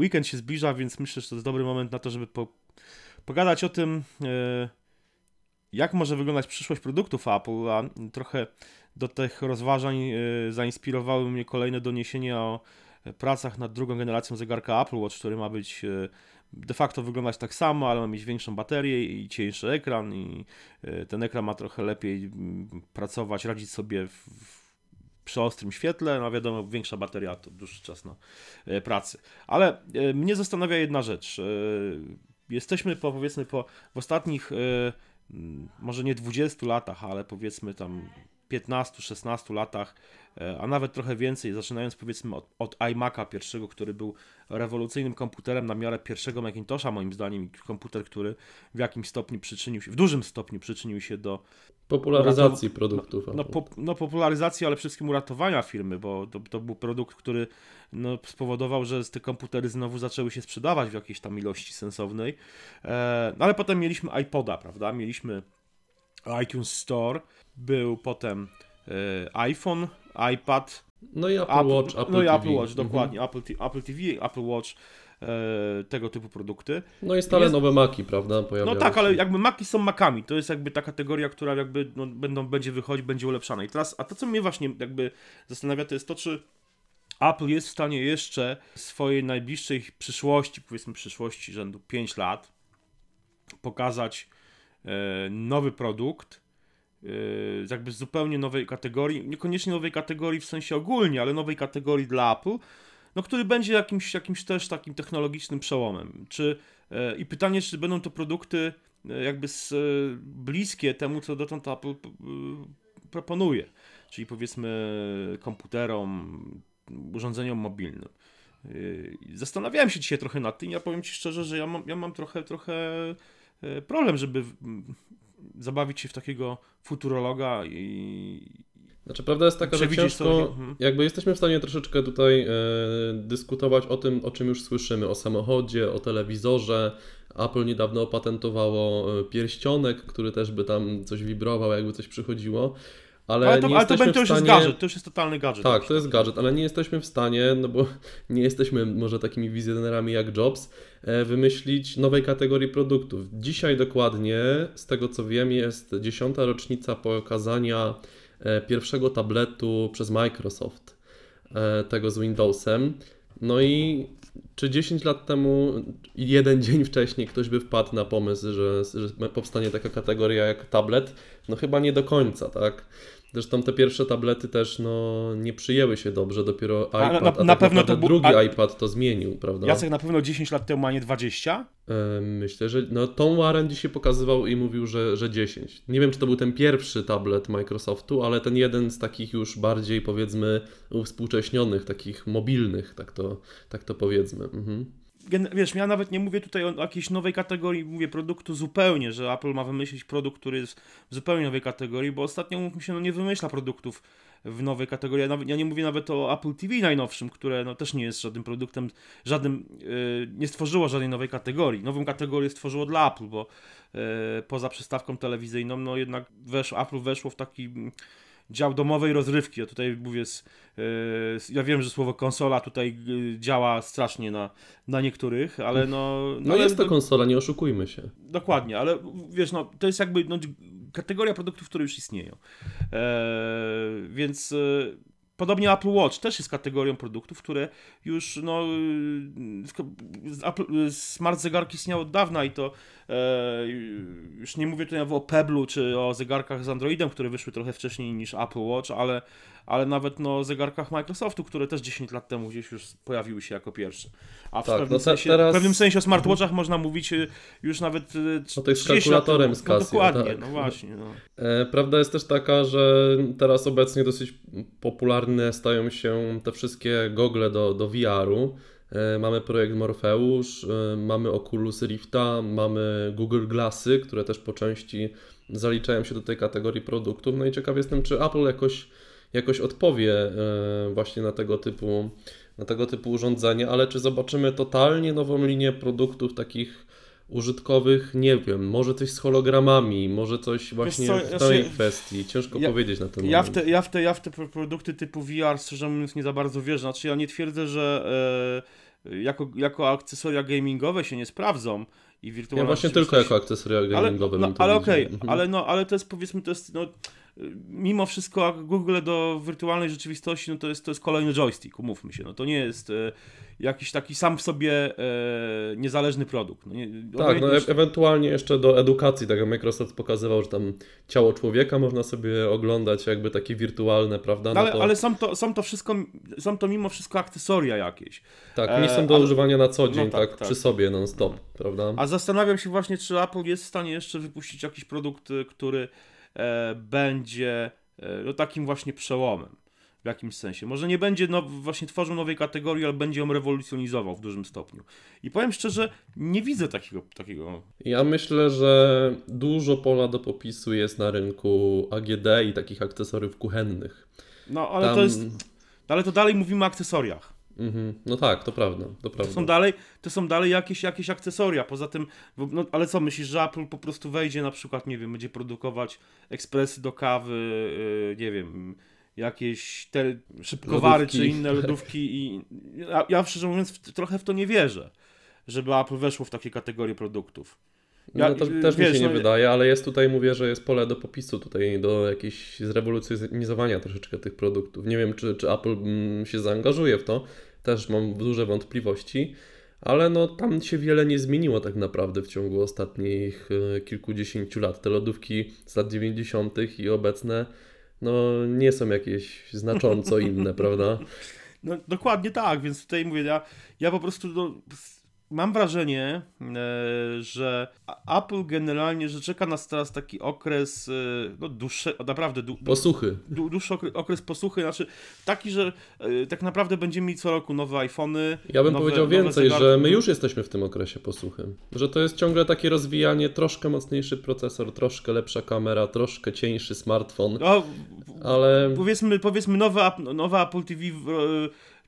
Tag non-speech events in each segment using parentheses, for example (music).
weekend się zbliża, więc myślę, że to jest dobry moment na to, żeby po, pogadać o tym, e, jak może wyglądać przyszłość produktów Apple, a trochę do tych rozważań e, zainspirowały mnie kolejne doniesienia o pracach nad drugą generacją zegarka Apple Watch, który ma być e, de facto wyglądać tak samo, ale ma mieć większą baterię i cieńszy ekran i ten ekran ma trochę lepiej pracować, radzić sobie w, przy ostrym świetle, no wiadomo, większa bateria to dłuższy czas na pracy. Ale mnie zastanawia jedna rzecz. Jesteśmy po, powiedzmy po, w ostatnich może nie 20 latach, ale powiedzmy tam 15-16 latach, e, a nawet trochę więcej, zaczynając powiedzmy od, od iMac'a pierwszego, który był rewolucyjnym komputerem na miarę pierwszego Macintosha, moim zdaniem, komputer, który w jakimś stopniu przyczynił się, w dużym stopniu przyczynił się do popularyzacji produktów. No, no, po, no, popularyzacji, ale przede wszystkim uratowania firmy, bo to, to był produkt, który no, spowodował, że te komputery znowu zaczęły się sprzedawać w jakiejś tam ilości sensownej. E, no, ale potem mieliśmy iPoda, prawda? Mieliśmy iTunes Store, był potem e, iPhone, iPad. No i Apple, Apple Watch. Apple no i TV. Apple Watch, dokładnie. Mhm. Apple, Apple TV, Apple Watch e, tego typu produkty. No i stale jest... nowe Maki, prawda? Pojawiają no tak, się. ale jakby Maki są Makami. To jest jakby ta kategoria, która jakby no, będą, będzie wychodzić, będzie ulepszana. I teraz, a to co mnie właśnie jakby zastanawia, to jest to, czy Apple jest w stanie jeszcze w swojej najbliższej przyszłości, powiedzmy przyszłości rzędu 5 lat, pokazać nowy produkt, e, jakby z zupełnie nowej kategorii, niekoniecznie nowej kategorii w sensie ogólnie, ale nowej kategorii dla Apple, no, który będzie jakimś, jakimś też takim technologicznym przełomem. Czy, e, I pytanie, czy będą to produkty e, jakby z, e, bliskie temu, co dotąd Apple proponuje, czyli powiedzmy komputerom, urządzeniom mobilnym. Zastanawiałem się dzisiaj trochę nad tym. Ja powiem Ci szczerze, że ja mam, ja mam trochę, trochę problem, żeby zabawić się w takiego futurologa i, znaczy, prawda jest taka, że ciężko, mhm. jakby jesteśmy w stanie troszeczkę tutaj e, dyskutować o tym, o czym już słyszymy, o samochodzie, o telewizorze. Apple niedawno opatentowało e, pierścionek, który też by tam coś wibrował, jakby coś przychodziło. Ale, ale, to, nie ale to, to już stanie... jest gadżet, to już jest totalny gadżet. Tak, to jest gadżet, ale nie jesteśmy w stanie, no bo (laughs) nie jesteśmy może takimi wizjonerami jak Jobs, e, wymyślić nowej kategorii produktów. Dzisiaj dokładnie, z tego co wiem, jest dziesiąta rocznica pokazania E, pierwszego tabletu przez Microsoft, e, tego z Windowsem. No i czy 10 lat temu, jeden (laughs) dzień wcześniej, ktoś by wpadł na pomysł, że, że powstanie taka kategoria jak tablet? No chyba nie do końca, tak? Zresztą te pierwsze tablety też no, nie przyjęły się dobrze, dopiero iPad, na, na, a na tak pewno to drugi a... iPad to zmienił, prawda? Jacek na pewno 10 lat temu, a nie 20? Myślę, że no, Tom Warren dzisiaj pokazywał i mówił, że, że 10. Nie wiem, czy to był ten pierwszy tablet Microsoftu, ale ten jeden z takich już bardziej powiedzmy uwspółcześnionych, takich mobilnych, tak to, tak to powiedzmy. Mhm wiesz, ja nawet nie mówię tutaj o jakiejś nowej kategorii, mówię produktu zupełnie, że Apple ma wymyślić produkt, który jest w zupełnie nowej kategorii, bo ostatnio, mówmy się, no nie wymyśla produktów w nowej kategorii. Ja, nawet, ja nie mówię nawet o Apple TV najnowszym, które no, też nie jest żadnym produktem, żadnym, yy, nie stworzyło żadnej nowej kategorii. Nową kategorię stworzyło dla Apple, bo yy, poza przystawką telewizyjną, no jednak weszło, Apple weszło w taki dział domowej rozrywki. Ja tutaj mówię, z, yy, ja wiem, że słowo konsola tutaj yy, działa strasznie na, na niektórych, ale no... No, no jest to konsola, nie oszukujmy się. Dokładnie, ale wiesz, no to jest jakby no, kategoria produktów, które już istnieją. E, więc Podobnie Apple Watch też jest kategorią produktów, które już no, smart zegarki istniały od dawna i to e, już nie mówię tutaj o Pebble czy o zegarkach z Androidem, które wyszły trochę wcześniej niż Apple Watch, ale ale nawet no, zegarkach Microsoftu, które też 10 lat temu gdzieś już pojawiły się jako pierwsze. A w, tak, pewnym, no sensie, teraz... w pewnym sensie o smartwatchach można mówić y, już nawet y, o tych z kalkulatorem z Casio, no, Dokładnie, tak. no właśnie. No. E, prawda jest też taka, że teraz obecnie dosyć popularne stają się te wszystkie gogle do, do VR-u. E, mamy projekt Morpheus, e, mamy Oculus Rifta, mamy Google Glassy, które też po części zaliczają się do tej kategorii produktów. No i ciekaw jestem, czy Apple jakoś jakoś odpowie e, właśnie na tego typu, na tego typu urządzenia, ale czy zobaczymy totalnie nową linię produktów takich użytkowych, nie wiem, może coś z hologramami, może coś właśnie co, w tej ja kwestii. Ciężko ja, powiedzieć na ten ja moment. W te, ja, w te, ja w te produkty typu VR, szczerze mówiąc, nie za bardzo wierzę. Znaczy ja nie twierdzę, że y, jako, jako akcesoria gamingowe się nie sprawdzą i wirtualna Ja właśnie tylko jako akcesoria ale, gamingowe no, bym to ale okej, Mhm. ale no, ale to jest powiedzmy, to jest no, mimo wszystko Google do wirtualnej rzeczywistości, no to jest, to jest kolejny joystick, umówmy się, no to nie jest e, jakiś taki sam w sobie e, niezależny produkt. No, nie, Tak, no e- ewentualnie jeszcze do edukacji, tak jak Microsoft pokazywał, że tam ciało człowieka można sobie oglądać jakby takie wirtualne, prawda? no, No ale, to, ale są, to, są to wszystko, są to mimo wszystko akcesoria jakieś. tak, nie e, są do ale- używania na co dzień, no tak, tak, tak. przy sobie non-stop, prawda? A zastanawiam się właśnie, czy Apple jest w stanie jeszcze wypuścić jakiś produkt, y, który e, będzie e, no, takim właśnie przełomem. W jakimś sensie. Może nie będzie no, właśnie tworzył nowej kategorii, ale będzie ją rewolucjonizował w dużym stopniu. I powiem szczerze, nie widzę takiego. takiego Ja myślę, że dużo pola do popisu jest na rynku AGD i takich akcesoriów kuchennych. no ale Tam... to jest. Ale to dalej mówimy o akcesoriach. Mhm. No tak, to prawda, to To prawda. są dalej, to są dalej jakieś, jakieś akcesoria. Poza tym, bo- no, ale co myślisz, że Apple po prostu wejdzie na przykład, nie wiem, będzie produkować ekspresy do kawy, yy, nie wiem, jakieś te szybkowary Lodówki. czy inne lodówki i ja, ja szczerze mówiąc w, trochę w to nie wierzę, żeby Apple weszło w takie kategorie produktów. Ja- no to też mi wiesz, się nie no- wydaje, ale jest tutaj, mówię, że jest pole do popisu tutaj, do jakiegoś zrewolucjonizowania troszeczkę tych produktów. Nie wiem, czy, czy Apple mm, się zaangażuje w to, też mam duże wątpliwości, ale no tam się wiele nie zmieniło tak naprawdę w ciągu ostatnich e, kilkudziesięciu lat. Te lodówki z lat 90. i obecne no nie są jakieś znacząco inne, (laughs) prawda? No dokładnie tak, więc tutaj mówię, ja, ja po prostu no, mam wrażenie, e, że Apple generalnie, że czeka nas teraz taki okres e, no, dłuższy, naprawdę dłu, Posłuchy. dłu, dłuższy okres, okres posłuchy, znaczy taki, że e, tak naprawdę będziemy mieli co roku nowe iPhony. Ja bym nowe, powiedział więcej, że my już jesteśmy w tym okresie posłuchy. Że to jest ciągle takie rozwijanie, troszkę mocniejszy procesor, troszkę lepsza kamera, troszkę cieńszy smartfon, No, ale powiedzmy, powiedzmy nowe, nowe Apple TV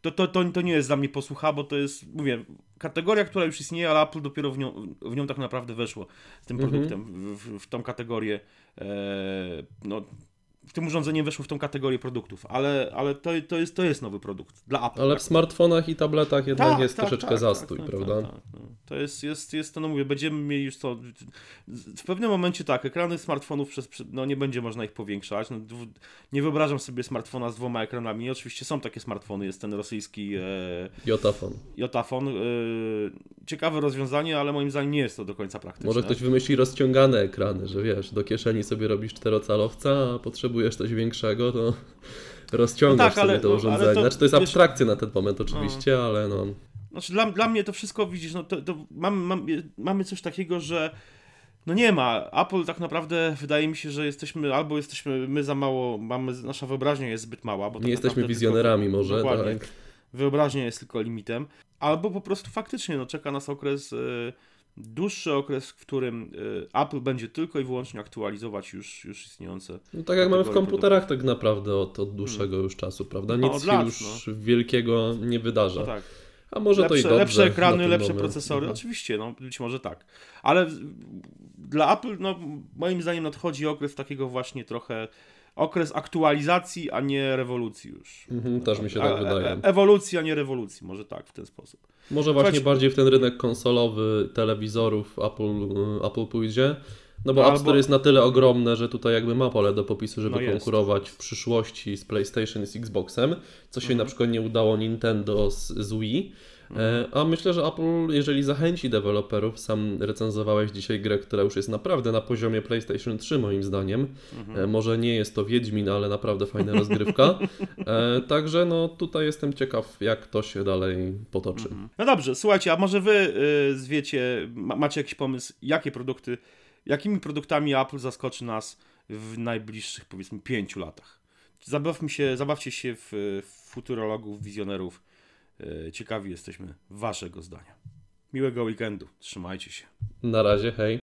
to, to, to, to nie jest dla mnie posłucha, bo to jest, mówię, kategoria, która już istnieje, ale Apple dopiero w nią, w nią tak naprawdę weszło z tym Mhm. produktem, w, w, w tą kategorię, e, no, w tym urządzeniem weszło w tą kategorię produktów, ale, ale to, to, jest, to jest nowy produkt dla Apple. ale w tak. smartfonach i tabletach jednak Tak, jest tak, troszeczkę tak, zastój, tak, prawda? No. To jest, jest, jest to, no mówię, będziemy mieli już to. W pewnym momencie tak, ekrany smartfonów przez, no nie będzie można ich powiększać. No, nie wyobrażam sobie smartfona z dwoma ekranami. Oczywiście są takie smartfony, jest ten rosyjski e, Jotafon. Jotafon. E, ciekawe rozwiązanie, ale moim zdaniem nie jest to do końca praktyczne. Może ktoś wymyśli rozciągane ekrany, że wiesz, do kieszeni sobie robisz czterocalowca, a potrzebujesz coś większego, to (laughs) rozciągasz No tak, ale- sobie to no, urządzenie. to, znaczy to jest abstrakcja na ten moment oczywiście, ale no... Znaczy dla, dla mnie to wszystko, widzisz, no to, to mamy, mamy, mamy coś takiego, że no nie ma. Apple tak naprawdę wydaje mi się, że jesteśmy, albo jesteśmy my za mało, mamy, nasza wyobraźnia jest zbyt mała, bo tak Nie jesteśmy naprawdę wizjonerami tylko, może, dokładnie, tak? Wyobraźnia jest tylko limitem, albo po prostu faktycznie no, czeka nas okres, y, dłuższy okres, w którym y, Apple będzie tylko i wyłącznie aktualizować już, już istniejące. No tak jak mamy w komputerach tak naprawdę od, od dłuższego już czasu, prawda? No, Nic od się lat, już wielkiego nie wydarza. No tak. A może to i lepsze, dobrze. lepsze ekrany, lepsze procesory, Mhm. oczywiście, no być może tak. Ale dla Apple, no moim zdaniem nadchodzi okres takiego właśnie trochę, okres aktualizacji, a nie rewolucji już. Mhm, też mi się tak wydaje. E, ewolucji, a nie rewolucji, może tak, w ten sposób. Może właśnie Słuchajcie- bardziej w ten rynek konsolowy, telewizorów Apple, Apple pójdzie. No bo No App albo- Store jest na tyle ogromne, że tutaj jakby ma pole do popisu, żeby No konkurować w przyszłości z PlayStation i z Xboxem, co się Mhm. na przykład nie udało Nintendo z, z Wii. Mhm. E, A myślę, że Apple, jeżeli zachęci deweloperów, sam recenzowałeś dzisiaj grę, która już jest naprawdę na poziomie PlayStation 3 moim zdaniem. Mhm. E, Może nie jest to Wiedźmin, ale naprawdę fajna rozgrywka. (laughs) E, Także no tutaj jestem ciekaw, jak to się dalej potoczy. No dobrze, słuchajcie, a może wy y, zwiecie, ma, macie jakiś pomysł, jakie produkty, jakimi produktami Apple zaskoczy nas w najbliższych powiedzmy pięciu latach? Zabawmy się, zabawcie się w, w futurologów, wizjonerów. Y, ciekawi jesteśmy waszego zdania. Miłego weekendu, trzymajcie się. Na razie, hej.